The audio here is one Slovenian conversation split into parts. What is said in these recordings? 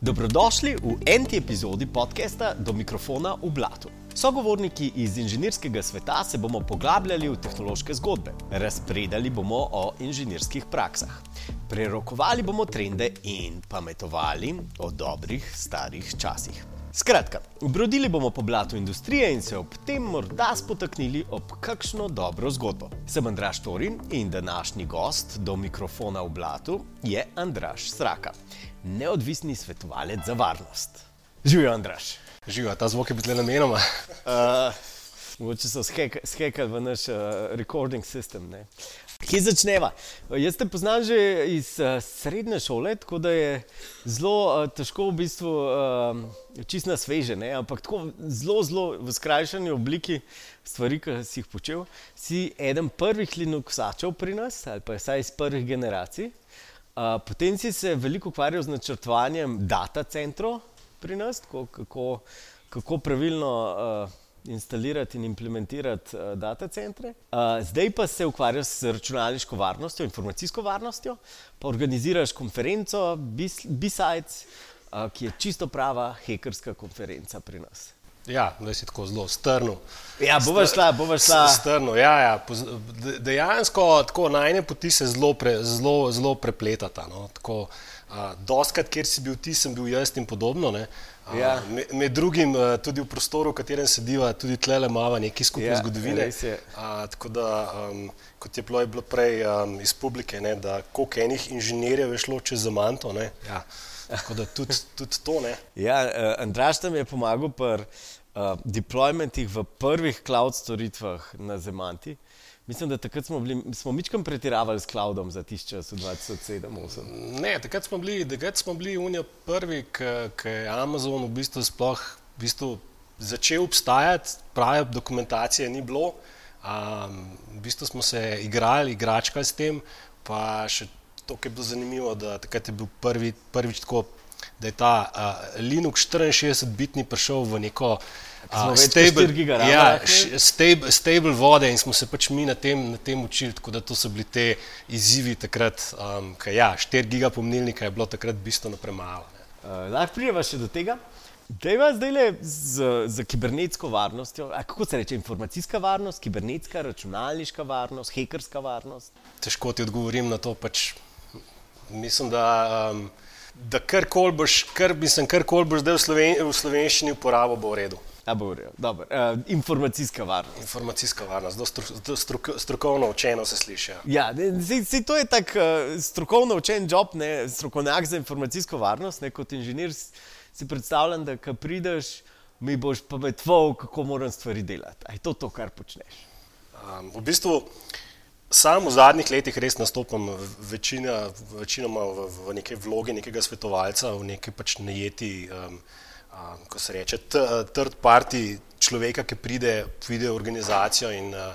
Dobrodošli v enti epizodi podcasta Do mikrofona v Blatu. Sogovorniki iz inženirskega sveta se bomo poglabljali v tehnološke zgodbe, razpredali bomo o inženirskih praksah, prerokovali bomo trende in pametovali o dobrih starih časih. Skratka, brodili bomo po blatu industrije in se ob tem morda spotaknili ob kakšno dobro zgodbo. Sem Andraš Torin in današnji gost do mikrofona v blatu je Andraš Sraka, neodvisni svetovalec za varnost. Živijo, Andraš. Živijo, ta zvok je bil namenoma. Uh, mogoče so skekali v naš uh, recording system. Ne? Kje začneva? Jaz te poznam že iz uh, srednje šole, tako da je zelo uh, težko v bistvu uh, čist na sveže, ne? ampak tako zelo, zelo v skrajšani obliki stvari, ki si jih počel. Si eden prvih Linuxačev pri nas, ali pa vsaj iz prvih generacij. Uh, potem si se veliko ukvarjal z načrtovanjem data centrov pri nas, tako, kako, kako pravilno. Uh, instalirati in implementirati uh, data centre. Uh, zdaj pa se ukvarjaš s računalniško varnostjo, informacijsko varnostjo, pa organiziraš konferenco B-Sides, uh, ki je čisto prava hekerska konferenca pri nas. Ja, da si tako zelo strnil. Ja, bova šla, bova šla. Strnil, ja, ja. Dejansko tako najne poti se zelo, pre, zelo, zelo prepletata. No. Tako, uh, doskrat, kjer si bil ti, sem bil jaz in podobno. Ne. Ja. Med, med drugim tudi v prostoru, v katerem sediva, tudi tle imamo nekaj skupne ja, zgodovine. A, tako da, um, kot je bilo, je bilo prej um, iz publike, ne, da koliko enih inženirjev je šlo čez Zamanto. Ja. Tako da tudi, tudi to. Ne. Ja, uh, Andraš tam je pomagal pri uh, deploymentih v prvih cloud storitvah na Zamanti. Mislim, da takrat smo bili, smo mičkam pretiravali s cloudom za tišče v 2007-2008. Ne, takrat smo bili, takrat smo bili unijo prvi, ki je Amazon v bistvu sploh v bistvu začel obstajati, prave dokumentacije ni bilo. Um, v bistvu smo se igrali, igračkali s tem, pa še to, ki je bilo zanimivo, da takrat je bil prvi, prvič tako, da je ta uh, Linux 64-bitni prišel v neko stable, ja, stable, stable vode in smo se pač mi na tem, na tem učili, tako da to so bili te izzivi takrat, um, ker ja, 4 giga pomnilnika je bilo takrat bistveno premalo. Uh, lahko prijeva še do tega? Dejva zdaj le z, z kibernetsko varnostjo, A kako se reče, informacijska varnost, kibernetska, računalniška varnost, hekerska varnost? Težko ti odgovorim na to, pač mislim, da, um, da kar koli boš, kar, kar boš zdaj v, Sloven, v slovenščini uporabil, bo v redu. Uh, informacijska varnost. Informacijska varnost, zelo stru, struk, strokovno učeno se sliši. Ja, ja se, se, to je tako uh, strokovno učen job, ne, strokovnjak za informacijsko varnost. Ne, kot inženir si predstavljam, da ko prideš, mi boš pametoval, kako moram stvari delati. Je to to, kar počneš? Um, v bistvu, sam v zadnjih letih res nastopam večina, večinoma v, v neke vloge nekega svetovalca, v neki pač najeti. Um, ko se reče, third party človeka, ki pride v organizacijo in uh,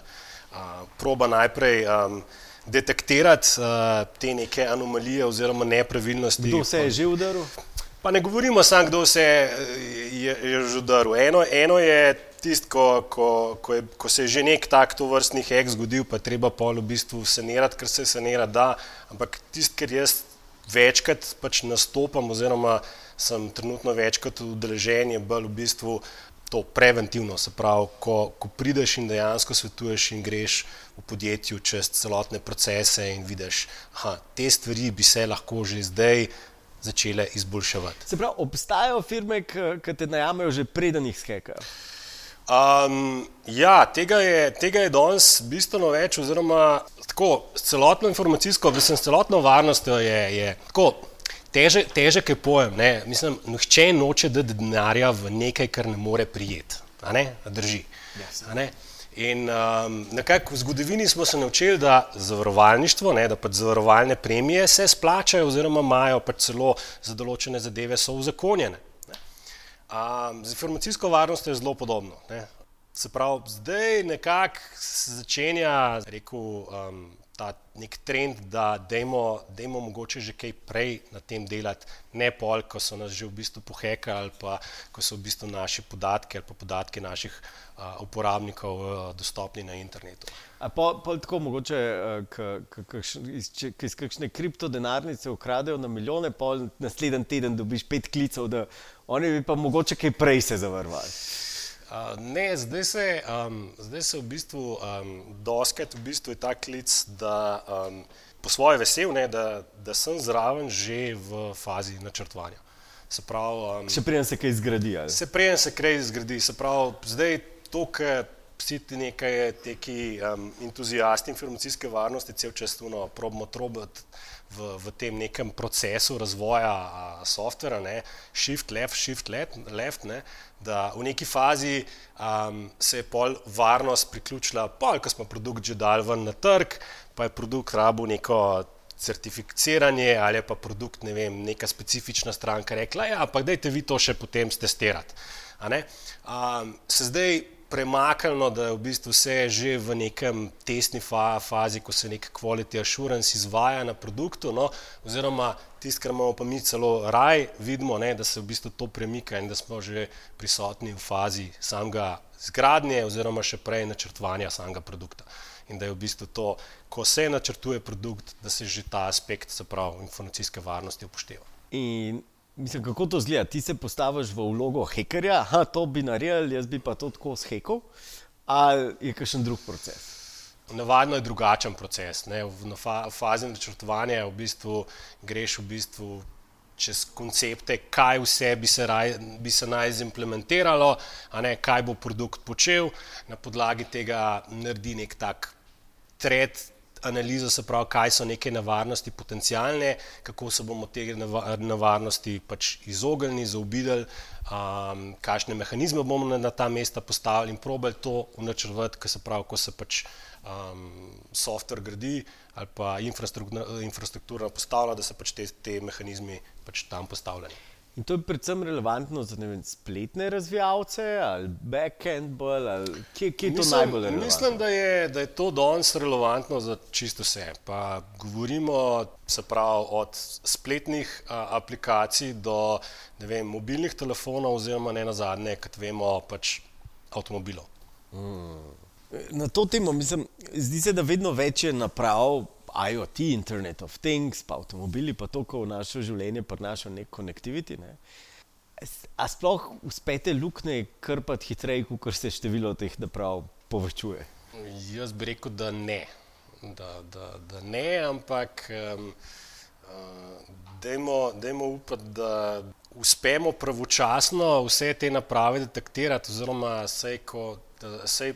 uh, proba najprej um, detektirati uh, te neke anomalije oziroma nepravilnosti. Kdo se je že udaril? Pa ne govorimo samo, kdo se je, je že udaril. Eno, eno je tisto, ko, ko, ko, ko se je že nek tak to vrstni hek zgodil, pa treba pol v bistvu sanirati, ker se sanira da, ampak tisto, ker jaz večkrat pač nastopam oziroma sem trenutno večkrat udeležen, je bolj v bistvu to preventivno. Se pravi, ko, ko prideš in dejansko svetuješ in greš v podjetju čez celotne procese in vidiš, da te stvari bi se lahko že zdaj začele izboljševati. Se pravi, obstajajo firme, ki te najamejo že preden jih skekajo. Um, ja, tega je, tega je danes bistveno več, oziroma tako, celotno informacijsko, s celotno varnostjo je, je tako teže, težek je pojem. Ne? Mislim, nihče noče dati denarja v nekaj, kar ne more prijeti. Ne? Drži. Yes. In um, nekako v zgodovini smo se naučili, da zavarovalništvo, ne, da pač zavarovalne premije se splačajo, oziroma imajo pač celo za določene zadeve so uzakonjene. Um, z informacijsko varnostjo je zelo podobno. Ne. Se pravi, zdaj nekako začenja rekel, um, ta nek trend, da dajmo, dajmo mogoče že kaj prej na tem delati, ne pol, ko so nas že v bistvu pohekali ali pa ko so v bistvu naši podatki ali pa podatki naših uh, uporabnikov uh, dostopni na internetu. A pa, pa tako mogoče, ki iz kakšne kriptodenarnice ukradejo na milijone, pa naslednji teden dobiš pet klicev, da oni bi pa mogoče kaj prej se zavrvali. Uh, ne, zdaj se, um, zdaj se v bistvu, um, doskrat v bistvu je ta klic, da um, po svoje vesel, ne, da, da sem zraven že v fazi načrtovanja. Se pravi, um, še prej se kaj zgradi. Ali? Se prej se kaj zgradi. Se pravi, zdaj to, kar vsi ti nekaj teki um, entuzijasti informacijske varnosti, cel čas tuno, probamo trobiti v, v tem nekem procesu razvoja softvera, ne, shift left, shift left, left ne, da v neki fazi um, se je pol varnost priključila, pol, ko smo produkt že dal ven na trg, pa je produkt rabu neko certificiranje ali pa produkt, ne vem, neka specifična stranka rekla, ja, ampak dajte vi to še potem stestirati. Um, se zdaj premaknilo, da je v bistvu vse že v nekem testni fa fazi, ko se nek quality assurance izvaja na produktu, no, oziroma tisto, kar imamo pa mi celo raj, vidimo, ne, da se v bistvu to premika in da smo že prisotni v fazi samega zgradnje oziroma še prej načrtovanja samega produkta. In da je v bistvu to, ko se načrtuje produkt, da se že ta aspekt, se pravi, informacijske varnosti upošteva. In Mislim, kako to zgleda? Ti se postaviš v vlogo hekerja, da to bi naredil, jaz bi pa to tako shekal, ali je kakšen drug proces? Navadno je drugačen proces. Ne? V fazi načrtovanja v bistvu greš v bistvu čez koncepte, kaj vse bi se, raj, bi se naj zimplementiralo, ne? kaj bo produkt počel, na podlagi tega naredi nek tak tret analizo, se pravi, kaj so neke nevarnosti potencijalne, kako se bomo te nevarnosti pač izognili, zaobideli, um, kakšne mehanizme bomo na, na ta mesta postavili in probali to unačrvati, ko se pravi, ko se pač um, software gradi ali pa infrastruktura, infrastruktura postavlja, da se pač te, te mehanizmi pač tam postavljajo. In to je predvsem relevantno za vem, spletne razvijalce ali backend, bolj, ali kje, kje je to mislim, najbolj relevantno? Mislim, da je, da je to danes relevantno za čisto vse. Pa govorimo pravi, od spletnih a, aplikacij do vem, mobilnih telefonov, oziroma ne na zadnje, kot vemo, pač avtomobilov. Hmm. Na to temo, mislim, zdi se, da vedno več je naprav IoT, Internet of Things, pa avtomobili, pa to, ko v naše življenje prinaša nek konektiviti. Ne? A sploh uspete lukne krpati hitreje, kot se število teh naprav povečuje? Jaz bi rekel, da ne. Da, da, da ne, ampak um, uh, dajmo upati, da uspemo pravočasno vse te naprave detektirati, oziroma sej, ko, da, sej,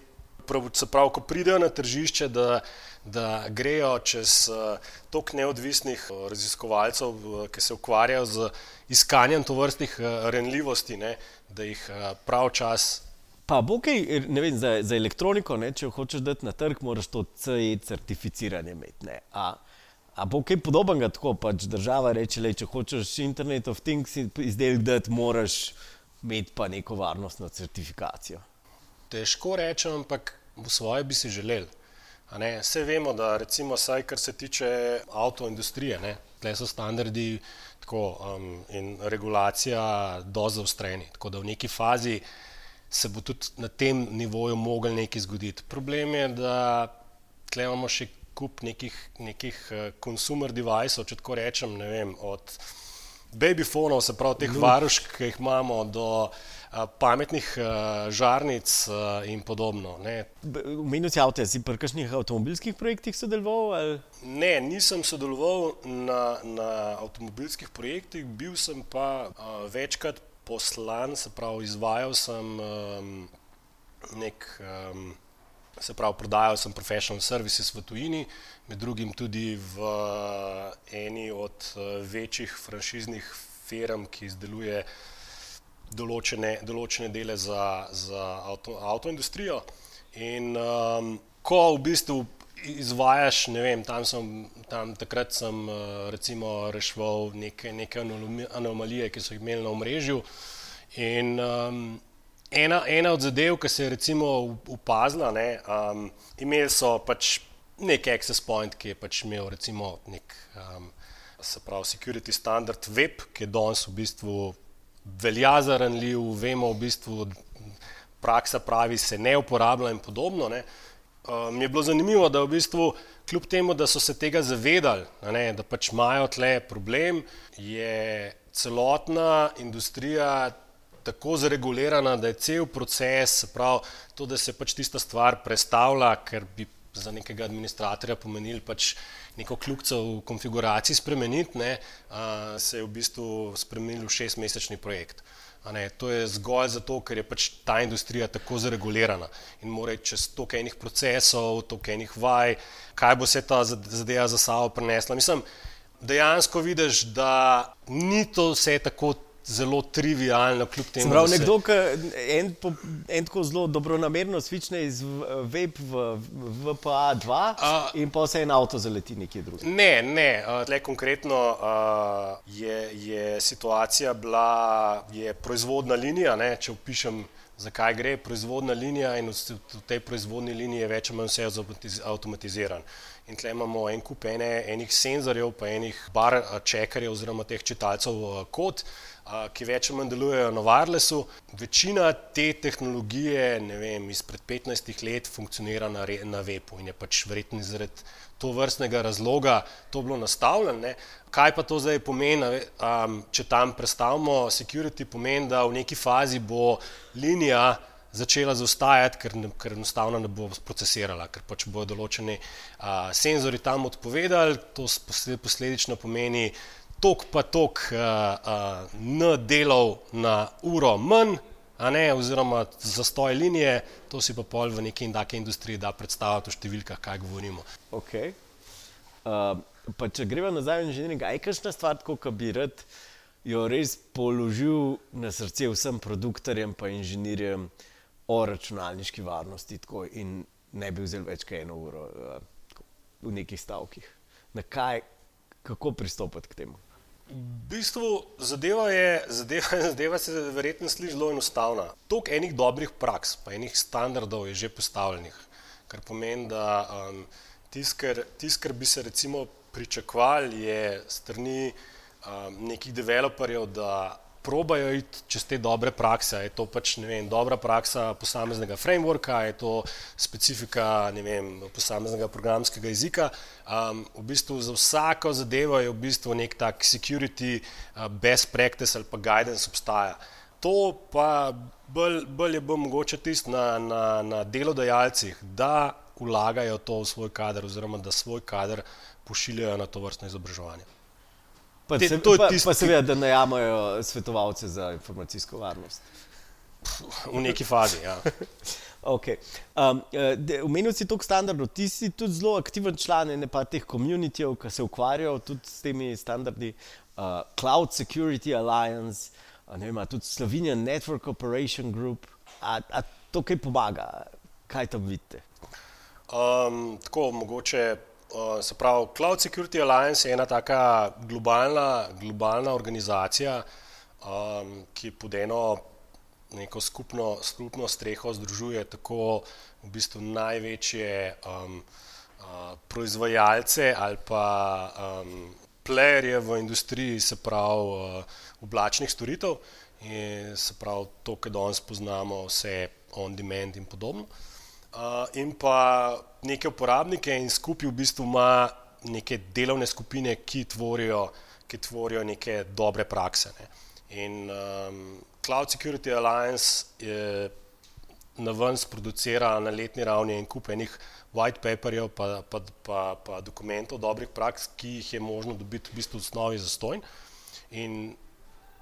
prav, prav, ko pridejo na tržišče, da da grejo čez uh, tok neodvisnih uh, raziskovalcev, ki se ukvarjajo z iskanjem tovrstnih uh, renljivosti, ne, da jih prav čas. Pa bo kaj, ne vem, za, za elektroniko, ne, če hočeš dati na trg, moraš to CE certificiranje imeti. A, a bo kaj podobnega, tako pač država reče, le, če hočeš Internet of Things izdelek dati, moraš imeti pa neko varnostno certifikacijo. Težko rečem, ampak svoje bi si želel. Vse vemo, da recimo, saj, kar se tiče avtoindustrije, tukaj so standardi tako, um, in regulacija do zaostreni. Tako da v neki fazi se bo tudi na tem nivoju mogel nekaj zgoditi. Problem je, da tukaj imamo še kup nekih, nekih uh, consumer deviceov, če tako rečem, vem, od babyfonov, se pravi teh no. varušk, ki jih imamo, do pametnih žarnic in podobno. Minus avto, si pri kakšnih avtomobilskih projektih sodeloval? Ali? Ne, nisem sodeloval na, na avtomobilskih projektih, bil sem pa uh, večkrat poslan, se pravi, izvajal sem um, nek. Um, Se pravi, prodajal sem professional services v tujini, med drugim tudi v eni od večjih franšiznih firm, ki izdeluje določene, določene dele za, za avto, avtoindustrijo. In um, ko v bistvu izvajaš, ne vem, tam sem, tam takrat sem uh, recimo reševal neke, neke anomalije, ki so jih imeli na omrežju. In um, ena, ena od zadev, ki se je recimo upazila, ne, um, imeli so pač nek access point, ki je pač imel recimo nek, um, se pravi, security standard web, ki je danes v bistvu velja za ranljiv, vemo v bistvu, praksa pravi, se ne uporablja in podobno. Ne. Mi je bilo zanimivo, da v bistvu, kljub temu, da so se tega zavedali, ne, da pač imajo tle problem, je celotna industrija tako zregulirana, da je cel proces, prav, to, da se pač tista stvar predstavlja, ker bi za nekega administratorja pomenili pač neko kljubico v konfiguraciji spremeniti, ne, uh, se je v bistvu spremenil v šestmesečni projekt. Ne, to je zgolj zato, ker je pač ta industrija tako zregulirana in mora čez toliko enih procesov, toliko enih vaj, kaj bo se ta zadeva za sabo prenesla. Mislim, dejansko vidiš, da ni to vse tako zelo trivialno, kljub temu. Prav, nekdo, ki en, en tako zelo dobro namerno svične iz web v, v VPA2 uh, in pa se en avto zaleti nekje drugje. Ne, ne, tle konkretno uh, je, je situacija bila, je proizvodna linija, ne, če opišem. Zakaj gre proizvodna linija in v tej proizvodni liniji je več ali manj vse avtomatiziran. In tle imamo en kup ene, enih senzorjev, pa enih bar čekarjev oziroma teh čitalcev kod, ki več ali manj delujejo na wirelessu. Večina te tehnologije, ne vem, izpred 15 let funkcionira na, na webu in je pač verjetno zaradi to vrstnega razloga to bilo nastavljeno. Kaj pa to zdaj pomeni, um, če tam predstavimo security, pomeni, da v neki fazi bo linija začela zaostajati, ker, ker enostavno ne bo procesirala, ker pač bodo določeni uh, senzori tam odpovedali, to posledično pomeni, tok pa tok uh, uh, n delov na uro manj, ne, oziroma zastoj linije, to si pa pol v neki in taki industriji da predstavljati v številkah, kaj govorimo. Okay. Uh, pa če gremo nazaj v inženirjing, aj kakšna stvar, kot bi rad jo res položil na srce vsem produktorjem in inženirjem o računalniški varnosti tako, in ne bi vzel več kot eno uro uh, v nekih stavkih. Na kaj, kako pristopiti k temu? V bistvu zadeva, je, zadeva, zadeva se verjetno sliši zelo enostavna. Tok enih dobrih praks, pa enih standardov je že postavljenih, kar pomeni, da um, tisto, kar bi se recimo pričakovali, je strani um, nekih developerjev, da probajo iti čez te dobre prakse. Je to pač vem, dobra praksa posameznega frameworka, je to specifika vem, posameznega programskega jezika. Um, v bistvu za vsako zadevo je v bistvu nek tak security uh, best practice ali pa guidance obstaja. To pa bolj, bolj je bolj mogoče tisto na, na, na delodajalcih, da vlagajo to v svoj kader oziroma da svoj kader pošiljajo na to vrstno izobraževanje. Pa, Te, se, pa, tisti, pa seveda, da najamajo svetovalce za informacijsko varnost. V neki fazi. Ja. okay. um, Umenil si toliko standardov, ti si tudi zelo aktiven član ene pa teh komunitijev, ki se ukvarjajo tudi s temi standardi. Uh, Cloud Security Alliance, uh, vem, tudi Slovenian Network Operation Group. A, a to kaj pomaga? Kaj tam vidite? Um, tako mogoče se pravi, Cloud Security Alliance je ena taka globalna, globalna organizacija, um, ki pod eno neko skupno, skupno streho združuje tako v bistvu največje um, uh, proizvajalce ali pa um, playerje v industriji, se pravi, uh, oblačnih storitev. In se pravi, to, kar danes poznamo, vse on demand in podobno in pa neke uporabnike, in skupaj v bistvu ima neke delovne skupine, ki tvorijo, ki tvorijo neke dobre prakse. Ne. In um, Cloud Security Alliance je na ven sproducira na letni ravni en kup enih white paperjev, pa, pa, pa, pa dokumentov dobrih praks, ki jih je možno dobiti v bistvu v osnovi za stojn. In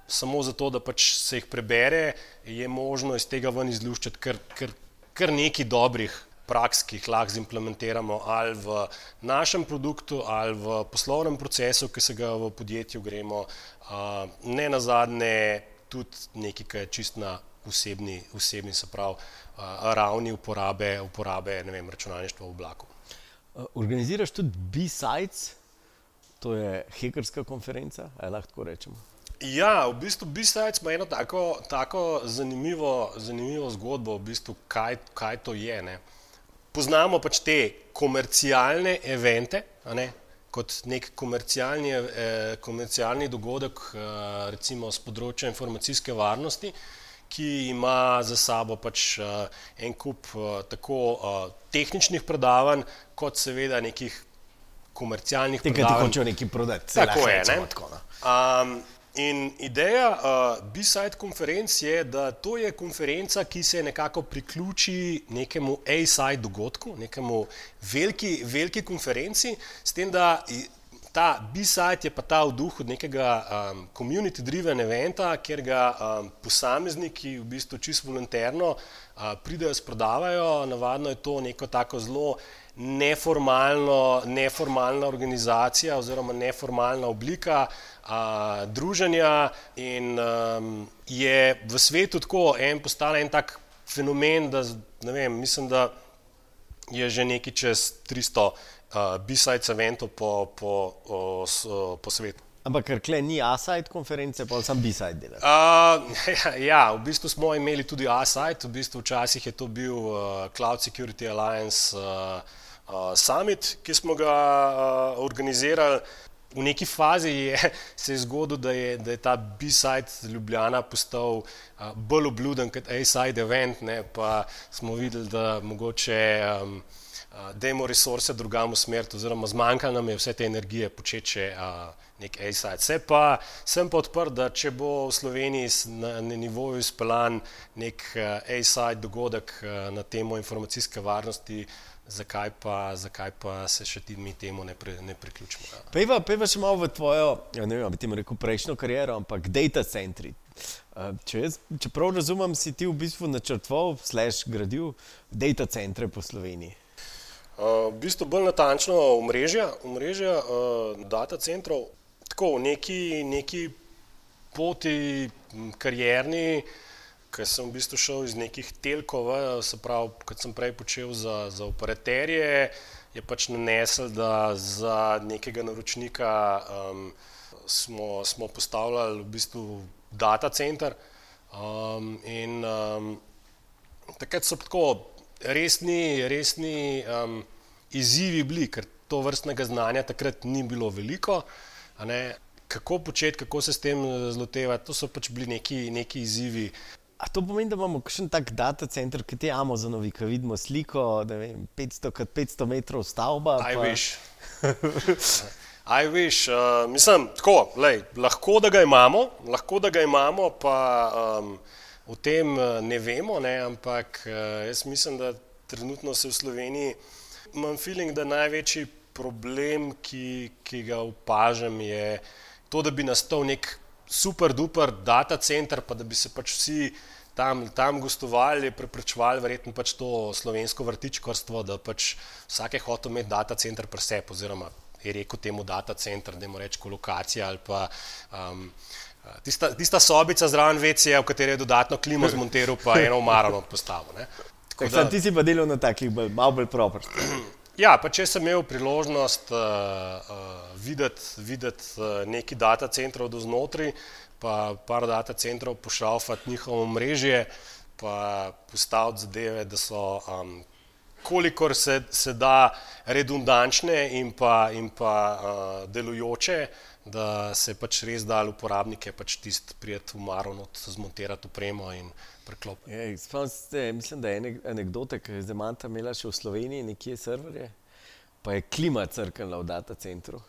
samo zato, da pač se jih prebere, je možno iz tega ven izluščiti kar, kar kar nekaj dobrih praks, ki jih lahko implementiramo ali v našem produktu, ali v poslovnem procesu, ki se ga v podjetju gremo, ne na zadnje, tudi nekaj, kar je čist na osebni, osebni se pravi, ravni uporabe, uporabe vem, računalništva v oblaku. Organiziraš tudi B-Sites, to je hekerska konferenca, ali lahko rečemo? Ja, v bistvu B-Sides ima eno tako, tako zanimivo, zanimivo zgodbo, v bistvu, kaj, kaj to je. Ne. poznamo pač te komercialne evente, ne, kot nek komercialni, eh, komercialni dogodek, eh, recimo z področja informacijske varnosti, ki ima za sabo pač eh, en kup eh, tako eh, tehničnih predavanj, kot seveda nekih komercialnih ti predavanj. hočejo neki prodati. Tako je, ne? tako, no. Um, in ideja uh, B-Side konferenc je, da to je konferenca, ki se nekako priključi nekemu A-Side dogodku, nekemu veliki, veliki konferenci, s tem, da ta B-Side je pa ta v duhu nekega um, community-driven eventa, kjer ga um, posamezniki v bistvu čisto volonterno uh, pridejo, sprodavajo. Navadno je to neko tako zelo neformalno, neformalna organizacija oziroma neformalna oblika a, druženja in um, je v svetu tako en postal en tak fenomen, da ne vem, mislim, da je že nekaj čez 300 uh, B-sides eventov po, po, o, s, o, po svetu. Ampak ker kle ni A-side konference, pa sem B-side delal. Uh, ja, v bistvu smo imeli tudi A-Site, v bistvu včasih je to bil uh, Cloud Security Alliance uh, Summit, ki smo ga organizirali. V neki fazi je, se je zgodilo, da da je ta B-side Ljubljana postal uh, bolj obluden kot A-side event, ne, pa smo videli, da mogoče um, uh, dajmo resurse drugam usmeriti, oziroma zmanjkalo nam je vse te energije počeče uh, nek A-side. Se pa sem pa odprt, da če bo v Sloveniji na, na nivoju izpeljan nek A-side dogodek uh, na temo informacijske varnosti, zakaj pa, zakaj pa se še ti mi temu ne, pri, ne priključimo. Ja. Pejva, pejva še malo v tvojo, ja, ne vem, ali bi ti rekel prejšnjo kariero, ampak data centri. Uh, Če, jaz, če prav razumem, si ti v bistvu načrtoval, slash gradil data centre po Sloveniji. Uh, v bistvu bolj natančno omrežja, omrežja uh, data centrov, tako v neki, neki poti, m, karierni, ker sem v bistvu šel iz nekih telkov, se pravi, kot sem prej počel za, za operaterje, je pač nanesel, da za nekega naročnika um, smo, smo postavljali v bistvu data center. Um, in um, takrat so tako resni, resni um, izzivi bili, ker to vrstnega znanja takrat ni bilo veliko. Kako početi, kako se s tem eh, zlotevati, to so pač bili neki, neki izzivi. A to pomeni, da imamo kakšen tak data center, kot je Amazonovi, ki vidimo sliko, da vem, 500 krat 500 metrov stavba. Aj pa- veš. Aj veš, uh, mislim, tako, lej, lahko da ga imamo, lahko da ga imamo, pa um, o tem eh, ne vemo, ne, ampak uh, jaz mislim, da trenutno se v Sloveniji imam feeling, da največji problem, ki, ki ga opažam, je to, da bi nastal nek super duper data center, pa da bi se pač vsi tam, tam gostovali, preprečevali verjetno pač to slovensko vrtičkarstvo, da pač vsak je hotel imeti data center pri sebi, oziroma je rekel temu data center, da mu reče kolokacija ali pa um, tista, tista sobica zraven VC-ja, v kateri je dodatno klimo zmontiral, pa eno umarano postavil. ne. Tako da ti si pa delal na takih malo bolj proprstih. Ja, pa če sem imel priložnost uh, uh, videti, videti uh, neki data centrov do znotraj, pa par data centrov pošalfati njihovo mrežje, pa postaviti zadeve, da so um, kolikor se, se da redundančne in pa, in pa uh, delujoče, da se pač res da uporabnike pač tist prijeti v Maron, zmontirati opremo in preklopiti. Ja, spomnim se, mislim, da je ene anekdota, ki je Zemanta imela še v Sloveniji, nekje serverje, pa je klima crknila v data centru.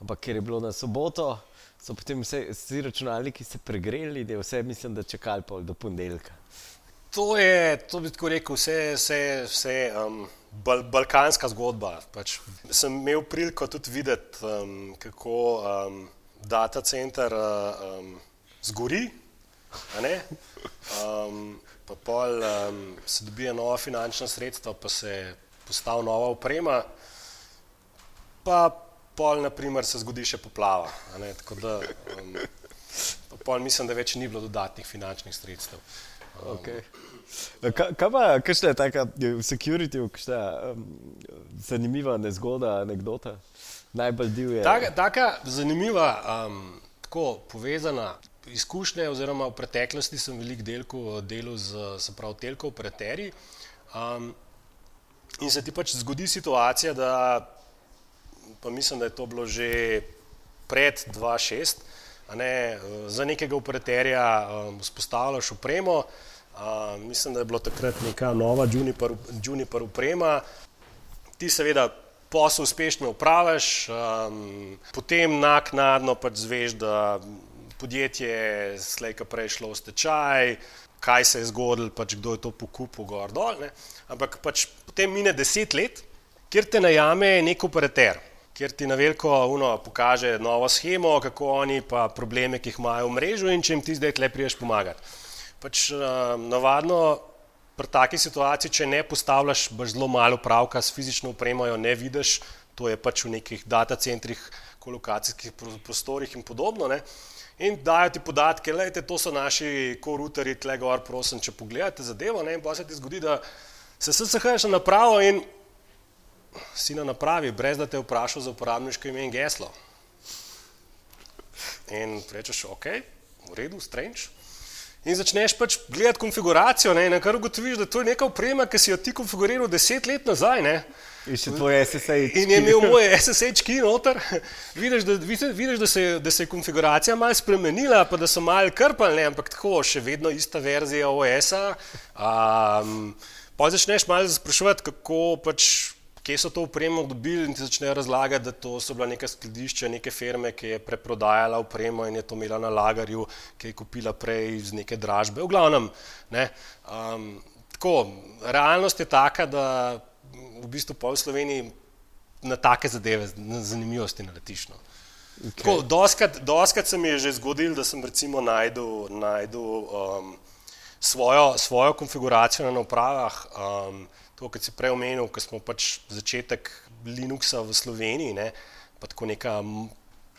Ampak ker je bilo na soboto, so potem vse, vsi računalniki se pregreli, da je vse, mislim, da čakali pol do ponedeljka. To je, to bi tako rekel, vse, vse, vse um, bal, balkanska zgodba. Pač sem imel priliko tudi videti, um, kako um, data center uh, um, zgori. Um, pa pol um, se dobijo nova finančna sredstva, pa se postavi nova oprema, pa pol, naprimer, se zgodi še poplava. Tako da, um, pol mislim, da več ni bilo dodatnih finančnih sredstev. Okay. Kaj, kaj pa, kakšna je taka security, kakšna um, zanimiva nezgoda, anekdota? Najbolj divja. Taka, taka zanimiva, um, tako povezana izkušnja, oziroma v preteklosti sem veliko delko, delal z se pravi telko operaterji. Um, in se ti pač zgodi situacija, da pa mislim, da je to bilo že pred 2-6, ne, za nekega operaterja um, vzpostavljaš upremo. Uh, mislim, da je bilo takrat neka nova Juniper, Juniper uprema. Ti seveda posel uspešno upraviš, um, potem naknadno pač zveš, da podjetje je slejka prej šlo v stečaj, kaj se je zgodilo, pač kdo je to pokupil, gor dol. Ne. Ampak pač potem mine deset let, kjer te najame nek operater, kjer ti na veliko uno pokaže novo schemo, kako oni pa probleme, ki jih imajo v mrežu in če jim ti zdaj tle priješ pomagati. Pač uh, navadno pri taki situaciji, če ne postavljaš, zelo malo pravka s fizično upremo, jo ne vidiš, to je pač v nekih datacentrih, kolokacijskih prostorih in podobno. Ne. In dajo ti podatke, lejte, to so naši koruteri, tle gor, prosim, če pogledate zadevo. Ne, in pa se ti zgodi, da se SSH na napravo in si na napravi, brez da te vprašajo za uporabniško ime in geslo. In rečeš, ok, v redu, strange. In začneš pač gledati konfiguracijo, ne, na kar ugotoviš, da to je neka oprema, ki si jo ti konfiguriral deset let nazaj. Ne. In še tvoj SSH. In je imel moj SSH ki noter. Vidiš, da, vidiš da, se, da se je konfiguracija malo spremenila, pa da so malo krpali, ampak tako, še vedno ista verzija OS-a. Um, pa začneš malo spraševati, kako pač kje so to upremo dobili in ti začnejo razlagati, da to so bila neka skladišča, neke firme, ki je preprodajala upremo in je to imela na lagarju, ki je kupila prej iz neke dražbe. V glavnem, ne, um, tako, realnost je taka, da v bistvu pol Sloveniji na take zadeve, na zanimivosti naletiš. No. Okay. Doskrat, doskrat se mi je že zgodil, da sem recimo najdel, najdel um, svojo, svojo konfiguracijo na upravah. Um, to, kar si prej omenil, ko smo pač začetek Linuxa v Sloveniji, ne, pa tako neka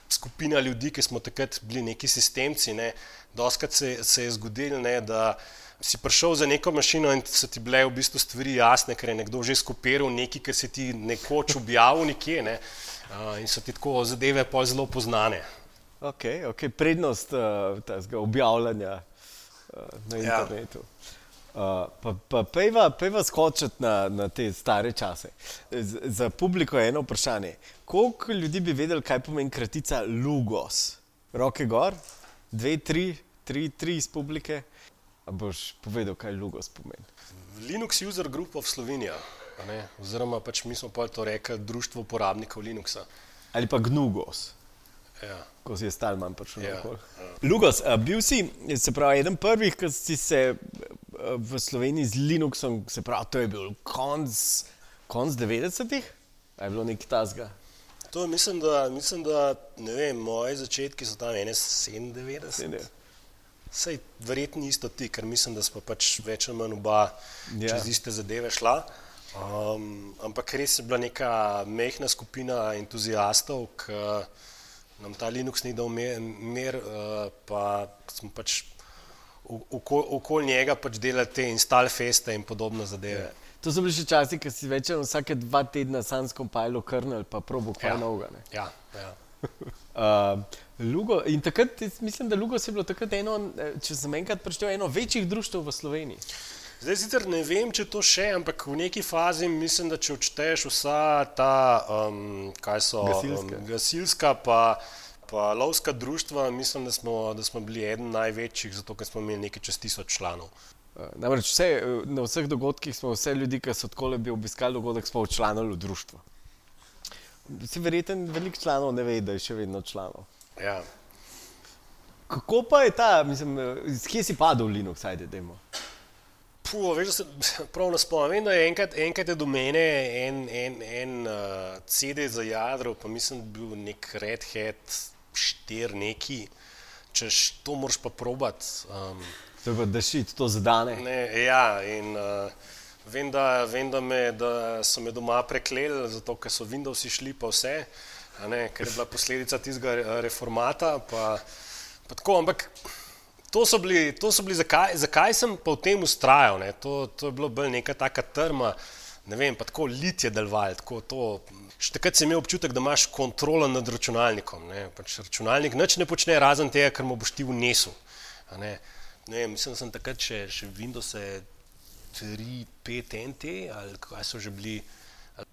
skupina ljudi, ki smo takrat bili neki sistemci. Ne, Doskrat se, se je zgodilo, ne, da si prišel za neko mašino in so ti bile v bistvu stvari jasne, ker je nekdo že skopiral nekaj, kar si ti nekoč objavil nekje ne, uh, in so ti tako zadeve pa zelo poznane. Ok, okay. prednost uh, objavljanja uh, na ja. internetu. Ja. Uh, pa pa pejva, pejva skočiti na, na te stare čase. Z, za publiko je eno vprašanje. Koliko ljudi bi vedeli, kaj pomeni kratica Lugos? Roke gor, dve, tri, tri, tri iz publike. A boš povedal, kaj Lugos pomeni? Linux User Group of Slovenija, oziroma pač mi smo pa to rekli, Društvo uporabnikov Linuxa. Ali pa Gnugos. Ja. Ko si je stal manj prišel. Ja, ja. Lugos, bil si, se pravi, eden prvih, ki si se v Sloveniji z Linuxom, se pravi, to je bil konc, konc 90-ih, je bilo nekaj tasga. To mislim, da, mislim, da ne vem, moje začetki so tam 97. Sej verjetno isto ti, ker mislim, da smo pač več ali manj oba ja. čez iste zadeve šla. Um, ampak res je bila neka mehna skupina entuzijastov, ki nam ta Linux ni dal mer, mer uh, pa smo pač okoli njega pač delati te install feste in podobne zadeve. Ja. To so bili še časi, ki si večer vsake dva tedna sam skompajal krnil, pa probo kaj ja. novega. Ja, ja. uh, Lugo, in takrat, mislim, da Lugo je bilo takrat eno, če sem enkrat prišel, eno večjih društv v Sloveniji. Zdaj sicer ne vem, če to še, ampak v neki fazi mislim, da če odšteješ vsa ta, um, kaj so gasilska, um, gasilska pa pa lovska društva, mislim, da smo, da smo bili eden največjih, zato ker smo imeli nekaj čez tisoč članov. Eh, namreč vse, eh, na vseh dogodkih smo vse ljudi, ki so tako lepi obiskali dogodek, smo včlanili v društvo. Si verjeten, veliko članov ne ve, da je še vedno članov. Ja. Kako pa je ta, mislim, kje si padel v Linux, ajde, dajmo? Puh, veš, da se prav ne spomnim. Vem, da je enkrat, enkrat je do mene en, en, en uh, CD za jadro, pa mislim, da je bil nek Red Hat štir neki, češ to moraš pa probat. Um, to je pa dešit, to zadane. Ne, ja, in uh, vem, da, vem da, me, da so me doma prekleli, zato ker so Windowsi šli pa vse, ne, ker je bila posledica tistega reformata. Pa, pa tako, ampak to so bili, to so bili zakaj, zakaj sem pa v tem ustrajal, to, to je bilo bolj neka taka trma ne vem, pa tako litje delovali. Še takrat sem imel občutek, da imaš kontrolo nad računalnikom. Ne? Pač računalnik nič ne počne, razen tega, kar mu boš ti vnesel. Ne? Ne, mislim, da sem takrat še, še Windows 3, 5 NT ali kaj so že bili.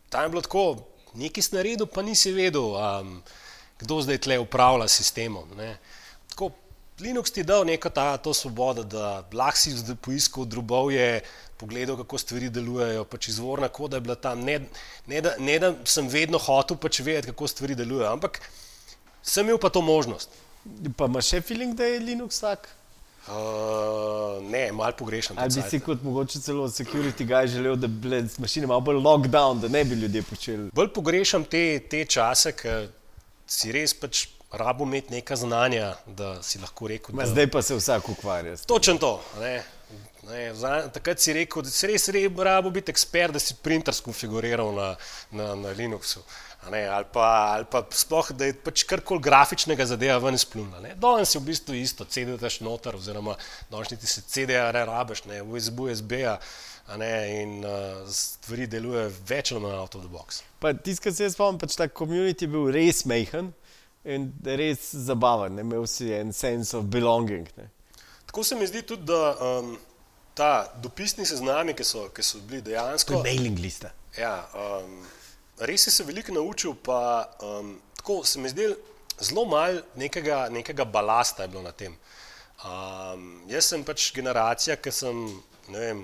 Tam je bilo tako, nekaj si naredil, pa nisi vedel, um, kdo zdaj tle upravlja sistemom. Ne. Tako, Linux ti je dal neko ta, to svobodo, da lahko si poiskal drobovje, pogledal, kako stvari delujejo. Pač izvorna koda je bila tam. Ne, ne, da, ne da sem vedno hotel pač vedeti, kako stvari delujejo, ampak sem imel pa to možnost. Pa imaš še feeling, da je Linux tak? Uh, ne, malo pogrešam. Ali bi si kot mogoče celo security guy želel, da bi mašine malo bolj lockdown, da ne bi ljudje počeli? Bolj pogrešam te, te čase, ker si res pač rabo imeti neka znanja, da si lahko rekel. Da... Zdaj pa se vsak ukvarja. Točno to. Ne. Ne, takrat si rekel, da si res rabo biti ekspert, da si printer skonfiguriral na, na, na Linuxu. Ne, ali, pa, ali pa sploh, da je pač karkoli grafičnega zadeva ven izplunila. Danes je v bistvu isto, CD-daš noter, oziroma danes ti se CD-ja ne rabiš, ne, USB, USB-ja. In uh, stvari delujejo več manj out of the box. Ki se jaz spomnim, pač ta komunit je bil res mehen in res zabaven, ne? imel si en sense of belonging. Ne? Tako se mi zdi tudi, da um, ta dopisni seznami, ki so, ki so bili dejansko. Mailing liste. Ja, um, res si se veliko naučil, pa um, tako se mi zdi, zelo malo nekega, nekega balasta je bilo na tem. Um, jaz sem pač generacija, ki sem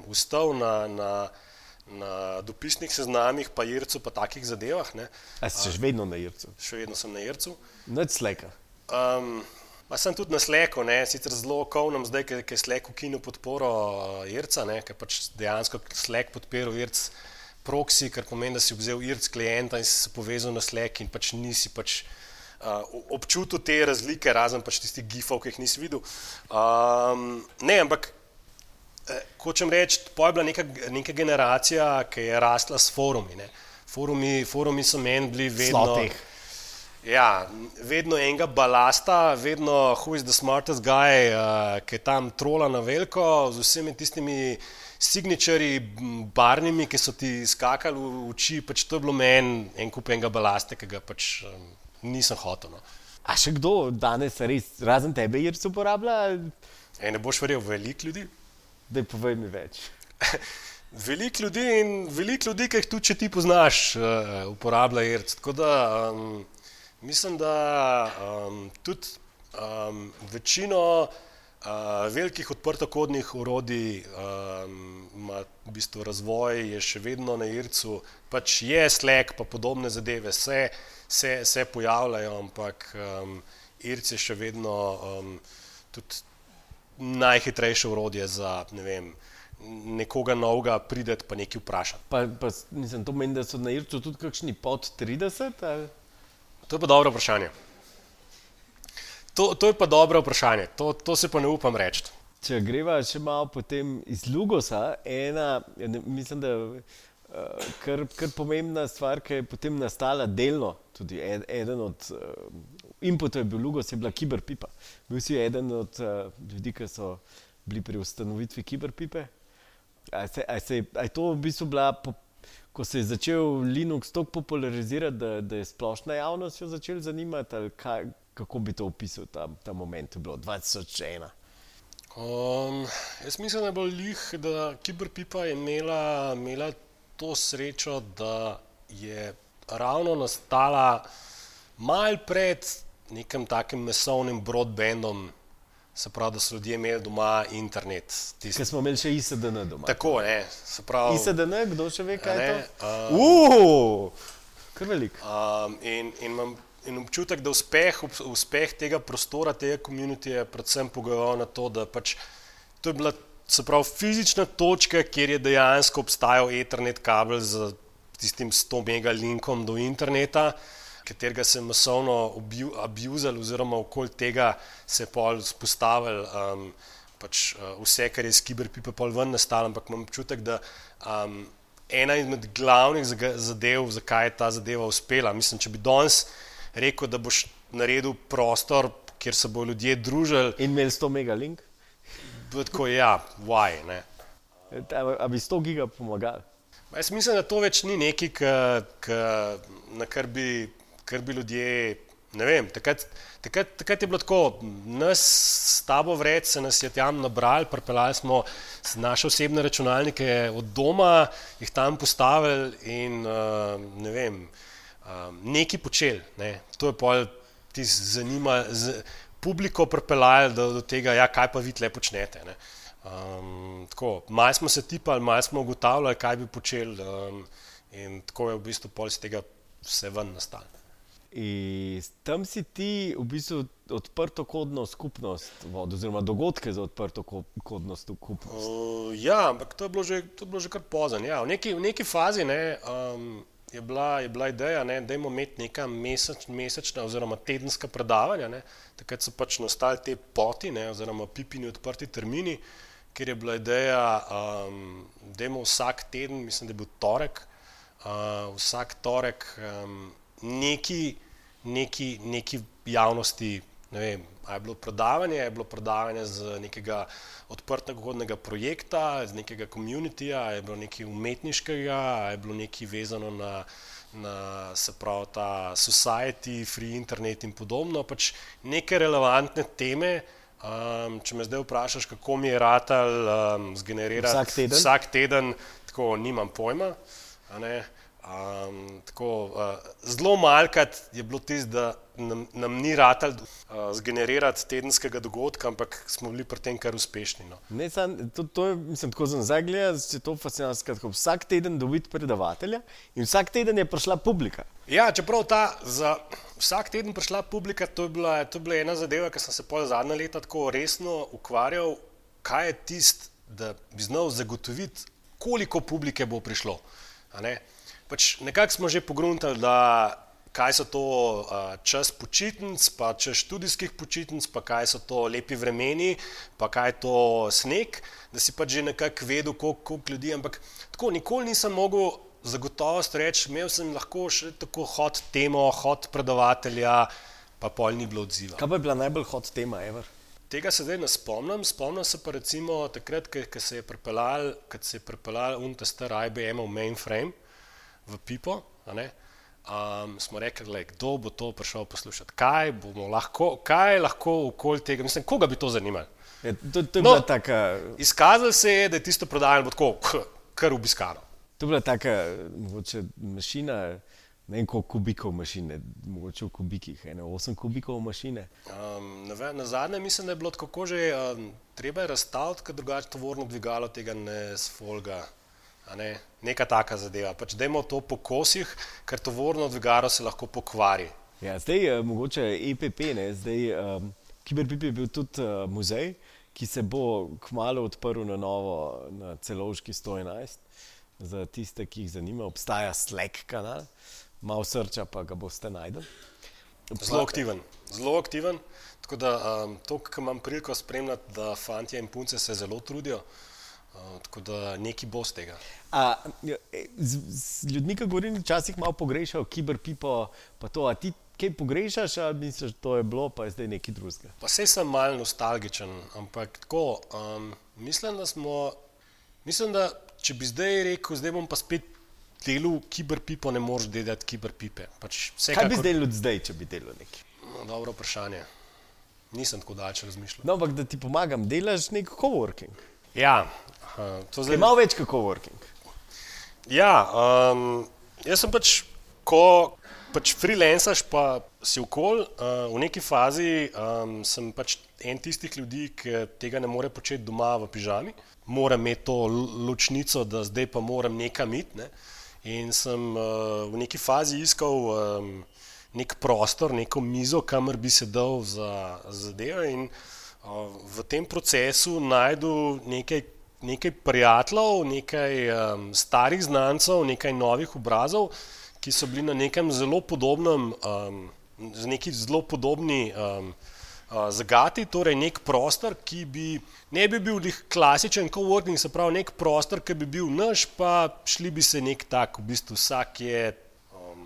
ustal na, na, na dopisnih seznamih, pa jircu, pa takih zadevah. A si še vedno na jircu? Še vedno sem na jircu. Noč sleka. Um, Ma sem tudi na sleku, ne? sicer zelo kovnem zdaj, ker je slek ukinil podporo uh, Irca, ker pač dejansko slek podpira Irc proksi, kar pomeni, da si vzel IRC klienta in si se povezal na Slack in pač nisi pač, uh, občutil te razlike, razen pač tistih gifov, ki jih nisi videl. Um, ne, ampak eh, hočem reči, to je bila neka, neka generacija, ki je rasla s forumi. Ne. Forumi, forumi so meni bili vedno. Slotih. Ja, vedno enega balasta, vedno who is the smartest guy, uh, ki je tam trola na veliko, z vsemi tistimi signaturji, barnimi, ki so ti skakali v oči, pač to je bilo meni en kup enega balasta, ki ga pač um, nisem hotel. No. A še kdo danes res, razen tebe, jer se uporablja? E, ne boš verjel, veliko ljudi. Da, povej mi več. veliko ljudi in veliko ljudi, ki jih tudi če ti poznaš, uh, uporablja IRC. Tako da um, mislim, da um, tudi um, večino. Uh, velikih odprtokodnih orodij um, ima v bistvu razvoj, je še vedno na IRC-u, pač je slek, pa podobne zadeve se, se, se pojavljajo, ampak um, IRC je še vedno um, tudi najhitrejše orodje za ne vem, nekoga novega prideti pa nekaj vprašati. Pa, pa nisem to menil, da so na IRC-u tudi kakšni pod 30? Ali? To je pa dobro vprašanje. To, to je pa dobro vprašanje, to, to se pa ne upam reči. Če greva še malo potem iz Lugosa, ena, mislim, da uh, kar, kar pomembna stvar, ki je potem nastala delno, tudi ed, eden od uh, inputov je bil Lugos, je bila Kiberpipa. Bil si eden od uh, ljudi, ki so bili pri ustanovitvi Kiberpipe. A, se, a, se, a je to v bistvu bila, po, ko se je začel Linux tako popularizirati, da, da je splošna javnost jo začela zanimati? Kaj, kako bi to opisal, ta, ta moment, bilo 2001? Um, jaz mislim, da je bilo lih, da Kiberpipa je imela, imela to srečo, da je ravno nastala mal pred nekim takim mesovnim broadbandom. Se pravi, da so ljudje imeli doma internet. Ker smo imeli še ISDN doma. Tako, ne. Pravi, ISDN, kdo še ve, kaj ne, je to? Um, uh, kar velik. Um, in, in imam in občutek, da uspeh, uspeh tega prostora, tega komunitija je predvsem pogojeval na to, da pač to je bila se pravi fizična točka, kjer je dejansko obstajal Ethernet kabel z tistim 100 megalinkom do interneta, katerega se masovno abuzal oziroma okoli tega se je pol spostavil um, pač, uh, vse, kar je iz kiberpipa pol ven nastalo, ampak imam občutek, da um, ena izmed glavnih zadev, zakaj je ta zadeva uspela, mislim, če bi danes rekel, da boš naredil prostor, kjer se bodo ljudje družili. In imeli 100 megalink? Tako je, ja, why. A bi 100 giga pomagali? Jaz mislim, da to več ni nekaj, k, k, na kar bi, kar bi ljudje ne vem, takrat, takrat, takrat je bilo tako, nas s tabo vred se nas je tam nabrali, pripeljali smo naše osebne računalnike od doma, jih tam postavili in uh, ne vem, uh, nekaj počeli. Ne. To je pa ti zanima, z, publiko pripeljali do, do tega, ja, kaj pa vi tle počnete. Um, tako, malo smo se tipali, malo smo ugotavljali, kaj bi počeli um, in tako je v bistvu pol iz tega vse ven nastalo. In tam si ti v bistvu odprto kodno skupnost, vod, oziroma dogodke za odprto kodno skupnost. Uh, ja, ampak to je bilo že, to je bilo že kar pozno. Ja. V, v neki fazi ne, um, je, bila, je bila ideja, da imamo neka meseč, mesečna oziroma tedenska predavanja. Ne. Takrat so pač nastali te poti, ne, oziroma pipini odprti termini, ker je bila ideja, um, da imamo vsak teden, mislim, da je bil torek, uh, vsak torek. Um, neki, neki, neki javnosti. Ne vem, je bilo predavanje, je bilo predavanje z nekega odprtega godnega projekta, z nekega komunitija, je bilo nekaj umetniškega, je bilo nekaj vezano na, na se pravi, ta society, free internet in podobno. Pač neke relevantne teme. Um, če me zdaj vprašaš, kako mi je ratal um, zgenerirati vsak teden, vsak teden tako nimam pojma. Um, tako, uh, zelo malkrat je bilo tisto, da nam, nam ni ratelj uh, zgenerirati tedenskega dogodka, ampak smo bili pri tem kar uspešni. No. Ne, sam, to, to je, mislim, tako za nazaj gledati, da je to fascinantno. Vsak teden dobiti predavatelja in vsak teden je prišla publika. Ja, čeprav ta za vsak teden prišla publika, to je bila, to je bila ena zadeva, ki sem se pol zadnja leta tako resno ukvarjal, kaj je tisto, da bi znal zagotoviti, koliko publike bo prišlo pač nekako smo že pogruntali, da kaj so to uh, čas počitnic, pa čas študijskih počitnic, pa kaj so to lepi vremeni, pa kaj je to sneg, da si pač že nekako vedel, koliko, koliko ljudi. Ampak tako nikoli nisem mogel zagotovost reči, imel sem lahko še tako hod temo, hod predavatelja, pa pol ni bilo odziva. Kaj pa je bila najbolj hod tema, Ever? Tega se zdaj ne spomnim, spomnim se pa recimo takrat, ko se je pripeljal, ko se je pripeljal UNTSTR IBM v mainframe v Pipo. Um, smo rekli, le, kdo bo to prišel poslušati, kaj bomo lahko, kaj lahko okoli tega, mislim, koga bi to zanimalo. Je, to, to je no, taka... Izkazalo se je, da je tisto prodajanje tako, kar obiskano. To je bila taka mogoče, mašina, ne vem koliko kubikov mašine, mogoče v kubikih, ene, 8 kubikov mašine. Um, na, na zadnje mislim, da je bilo tako, že um, treba je razstaviti, ker drugače tovorno dvigalo tega ne sfolga. Ne? Neka taka zadeva. Pač dajmo to po kosih, ker to vorno dvigaro se lahko pokvari. Ja, zdaj je uh, mogoče EPP, ne? zdaj um, Kiberpip je bil tudi uh, muzej, ki se bo kmalo odprl na novo na celovški 111. Za tiste, ki jih zanima, obstaja Slack kanal, malo srča pa ga boste najdel. Zelo aktiven, zelo aktiven. Tako da um, to, kar imam priliko spremljati, da fanti in punce se zelo trudijo. Uh, tako da neki bo z tega. A, ja, z, z ljudmi, ki govorim, včasih malo pogrešajo, kiberpipo, pa to, a ti kaj pogrešaš, ali misliš, da to je bilo, pa je zdaj neki drugega. Pa se sem mal nostalgičen, ampak tako, um, mislim, da smo, mislim, da če bi zdaj rekel, zdaj bom pa spet delal kiberpipo, ne moreš delati kiberpipe. Pač kaj bi zdaj delal zdaj, če bi delal nekaj? No, dobro vprašanje. Nisem tako daleko razmišljal. No, ampak da ti pomagam, delaš nek coworking. Ja, to zdaj... je malo več kot coworking. Ja, um, jaz sem pač, ko pač freelancaš, pa si okol, uh, v neki fazi um, sem pač en tistih ljudi, ki tega ne more početi doma v pižami. Moram imeti to ločnico, da zdaj pa moram nekam iti. Ne? In sem uh, v neki fazi iskal um, nek prostor, neko mizo, kamor bi se dal za zadeve. Uh, v tem procesu najdu nekaj nekaj prijateljev, nekaj um, starih znancev, nekaj novih obrazov, ki so bili na nekem zelo podobnem, um, z neki zelo podobni um, zagati, torej nek prostor, ki bi ne bi bil klasičen coworking, se pravi nek prostor, ki bi bil naš, pa šli bi se nek tak, v bistvu vsak je, um,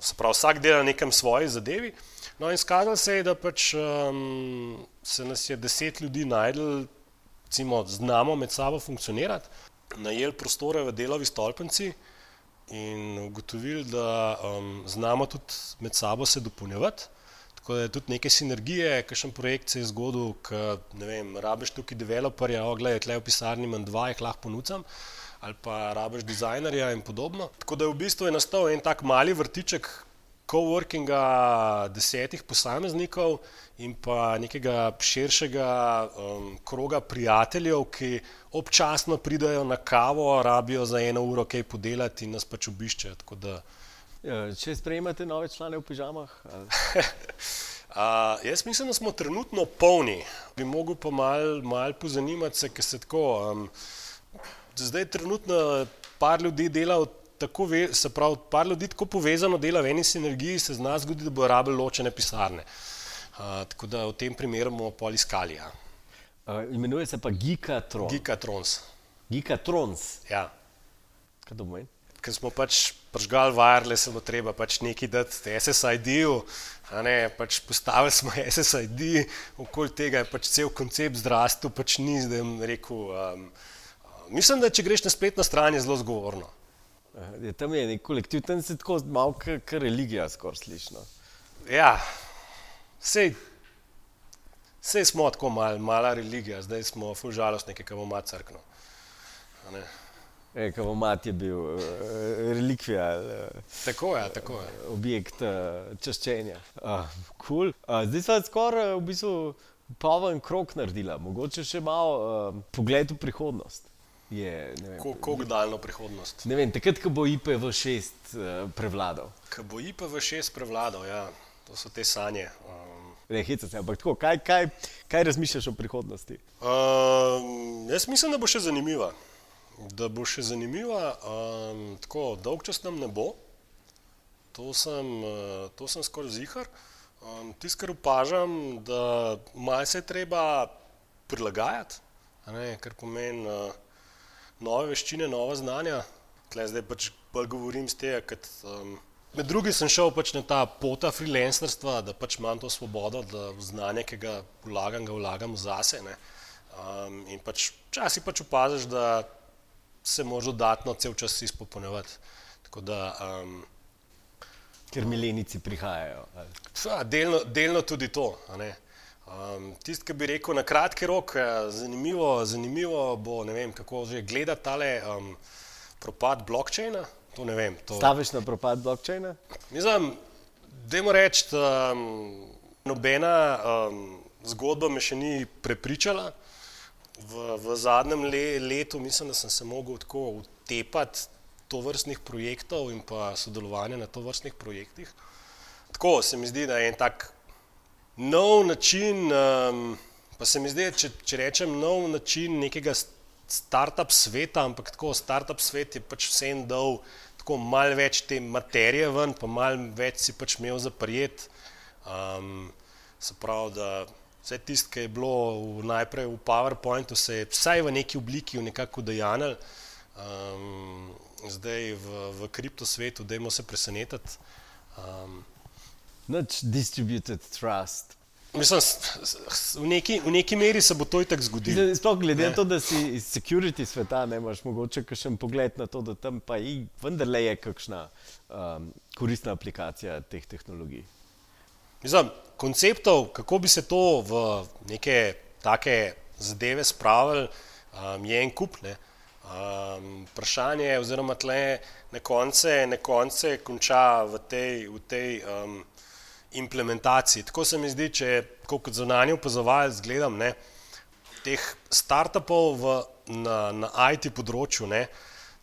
se pravi vsak dela na nekem svoji zadevi. No, in skazalo se je, da pač um, se nas je deset ljudi najdel, recimo, znamo med sabo funkcionirati, najeli prostore v delovi stolpnici in ugotovili, da um, znamo tudi med sabo se dopolnjevati. Tako da je tudi neke sinergije, kakšen projekt se je zgodil, ki ne vem, rabiš tukaj developerja, oglej, tle v pisarni imam dva, jih lahko ponudam. Ali pa rabiš dizajnerja in podobno. Tako da je v bistvu je nastal en tak mali vrtiček coworkinga desetih posameznikov in pa nekega širšega um, kroga prijateljev, ki občasno pridajo na kavo, rabijo za eno uro kaj podelati in nas pač obiščejo. Ja, Če sprejemate nove člane v pižamah, ali- Uh, jaz mislim, da smo trenutno polni. Bi mogel pa mal, mal pozanimati se, ker se tako. Um, zdaj trenutno par ljudi dela v tako, ve, se pravi, par ljudi tako povezano dela v eni sinergiji, se zna zgoditi, da bo rabili ločene pisarne. Uh, tako da v tem primeru bomo pol iskali. Ja. uh, imenuje se pa Gikatron. Gigatrons. Gikatrons. Ja. Kaj to pomeni? Ker smo pač prižgali wireless, bo treba pač nekaj dati SSID-ju. Ne, pač postavili smo SSID, okoli tega je pač cel koncept zrastel, pač ni zdaj rekel. Um, mislim, da če greš na spletno stran, je zelo zgovorno. Je, tam je nek kolektiv, tam se tako malo kot religija skoraj slišno. Ja, sej, sej smo tako mal, mala religija, zdaj smo ful žalostni, ki bomo mat crkno. E, Kao mat je bil uh, relikvija, uh, Tako je, tako je. objekt uh, čaščenja. Uh, cool. uh, zdaj smo skoraj uh, v bistvu poln krok naredila, mogoče še malo uh, pogled v prihodnost. Je, Kako daljno prihodnost? ne vem, takrat, ko bo IPv6 uh, prevladal. Ko bo IPv6 prevladal, ja, to so te sanje. Um, Ne, heca se, ampak tako, kaj, kaj, kaj razmišljaš o prihodnosti? Um, jaz mislim, da bo še zanimiva. Da bo še zanimiva, um, tako dolg čas nam ne bo, to sem, uh, to sem skoraj zihar. Um, Tisto, kar opažam, da malo se je treba prilagajati, ne, kar pomeni uh, nove veščine, nova znanja. Tle zdaj pač bolj govorim z tega, ker um, med drugim sem šel pač na ta pota freelancerstva, da pač imam to svobodo, da znanje, ki ga vlagam, ga vlagam zase. Ne. Um, in pač včasih pač opaziš, da se moraš dodatno cel čas izpopolnjevati. Tako da um, Ker milenici prihajajo. Ja, delno, delno tudi to. Um, Tisti, ki bi rekel na kratki rok, eh, zanimivo, zanimivo bo, ne vem, kako že gledati tale um, propad blokčina. To ne vem. To, Staviš na propad blokčina? Mislim, dajmo reči, um, nobena um, zgodba me še ni prepričala. V, v zadnjem le, letu mislim, da sem se mogel tako utepati to vrstnih projektov in pa sodelovanja na to vrstnih projektih. Tako se mi zdi, da je en tak nov način, um, pa se mi zdi, če, če rečem nov način nekega startup sveta, ampak tako startup svet je pač vsem dal tako malo več te materije ven, pa malo več si pač imel za prijet. Um, se pravi, da vse tisto, kar je bilo v, najprej v PowerPointu, se je vsaj v neki obliki nekako udejanjalo. Um, zdaj v, v kriptosvetu, dajmo se presenetiti. Um, Noč distributed trust. Mislim, v neki, v neki meri se bo to itak zgodilo. Zdaj, Sploh glede na to, da si iz security sveta, ne imaš mogoče kakšen pogled na to, da tam pa i vendarle je kakšna um, koristna aplikacija teh tehnologij. Mislim, konceptov, kako bi se to v neke take zadeve spravili, um, je en kup. Ne? Um, vprašanje je, oziroma tle na konce, na konce konča v tej, v tej um, implementaciji. Tako se mi zdi, če tako kot zunanji opazovalec gledam ne, teh startupov v, na, na IT področju. Ne,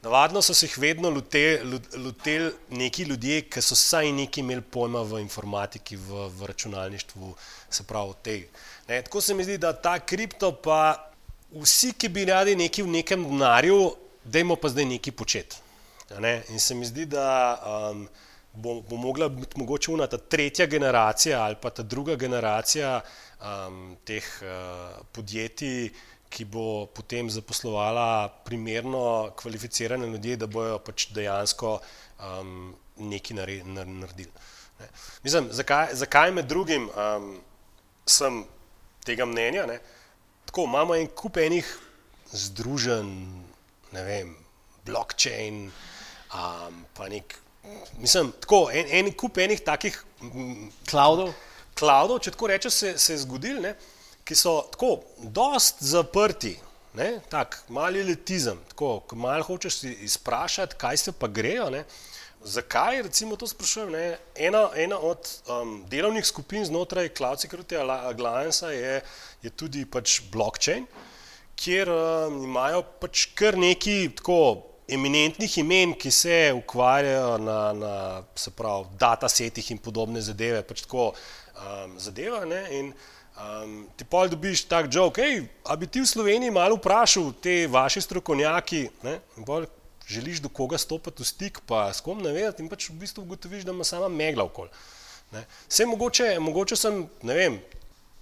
Navadno so se jih vedno loteli lotel neki ljudje, ki so vsaj nekaj imeli pojma v informatiki, v, v računalništvu, se pravi, tej. Ne, tako se mi zdi, da ta kripto, pa vsi, ki bi radi nekaj v nekem denarju, dajmo pa zdaj nekaj početi. Ne? In se mi zdi, da um, bo, bo mogla biti mogoče una ta tretja generacija ali pa ta druga generacija um, teh uh, podjetij, ki bo potem zaposlovala primerno kvalificirane ljudi, da bojo pač dejansko um, nekaj nare- nar- naredili. Ne. Mislim, zakaj, zakaj med drugim um, sem tega mnenja? Ne? Tako imamo en kup enih združenj, ne vem, blockchain, um, pa nek. Mislim, tako en, en kup enih takih mm, Cloudov? cloudov, če tako rečem, se, se je zgodil, ne, ki so tako dost zaprti. Ne, tak, mali letizem, tako, ko malo hočeš izprašati, kaj se pa grejo. Ne, zakaj, recimo, to sprašujem? Ne, ena, ena od um, delovnih skupin znotraj Cloud Security Alliance je, je tudi pač blockchain, kjer um, imajo pač kar neki tako eminentnih imen, ki se ukvarjajo na, na se pravi, datasetih in podobne zadeve. Pač tako um, zadeva. Ne, in, um, ti pa dobiš tak jok, hej, a bi ti v Sloveniji malo vprašal te vaše strokovnjaki, ne, bolj želiš do koga stopiti v stik, pa s kom ne vedeti in pač v bistvu ugotoviš, da ima sama megla okoli. Vse mogoče, mogoče sem, ne vem,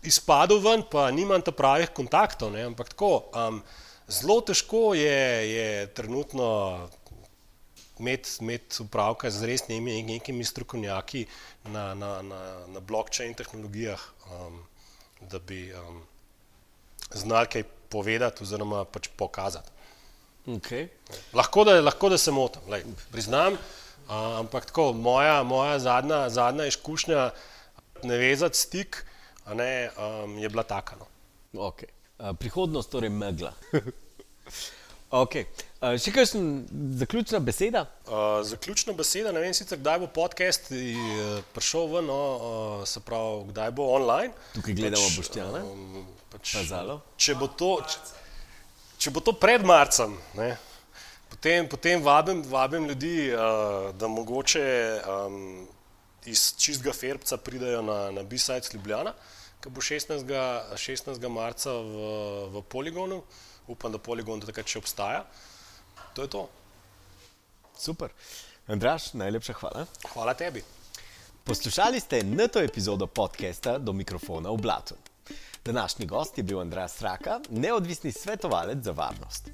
izpadel ven, pa nimam ta pravih kontaktov, ne, ampak tako. Um, Zelo težko je, je trenutno imeti, upravka z resnimi nekimi strokovnjaki na, na, na, na blockchain tehnologijah, um, da bi um, znali kaj povedati oziroma pač pokazati. Okay. Lahko, da, lahko da se motim, lej, priznam, uh, ampak tako, moja, moja zadnja, zadnja izkušnja, ne vezati stik, ne, um, je bila taka. No. Okay. Prihodnost, torej megla. okay. Še kakšna zaključna beseda? Uh, zaključna beseda, ne vem sicer, kdaj bo podcast prišel ven, no, uh, se pravi, kdaj bo online. Tukaj gledamo pač, boštjane. Um, pač, če, bo to, če, če bo to pred marcem, ne, potem, potem vabim, vabim ljudi, uh, da mogoče um, iz čistega ferbca pridajo na, na B-Sides Ljubljana ki bo 16. 16. marca v, v poligonu. Upam, da poligon takrat še obstaja. To je to. Super. Andraš, najlepša hvala. Hvala tebi. Poslušali ste noto epizodo podcasta Do mikrofona v Blatu. Današnji gost je bil Andrej Straka, neodvisni svetovalec za varnost.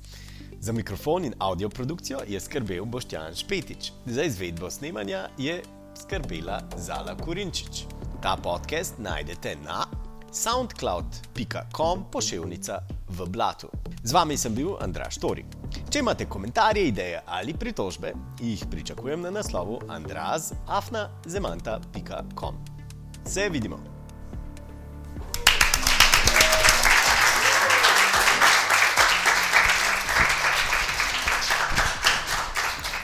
Za mikrofon in audio produkcijo je skrbel Boštjan Špetič, za izvedbo snemanja je skrbela Zala Kurinčič. Ta podcast najdete na soundcloud.com pošiljka v blatu. Z vami sem bil Andraš Tori. Če imate komentarje, ideje ali pritožbe, jih pričakujem na naslovu andrazafnazemanta.com. Se vidimo!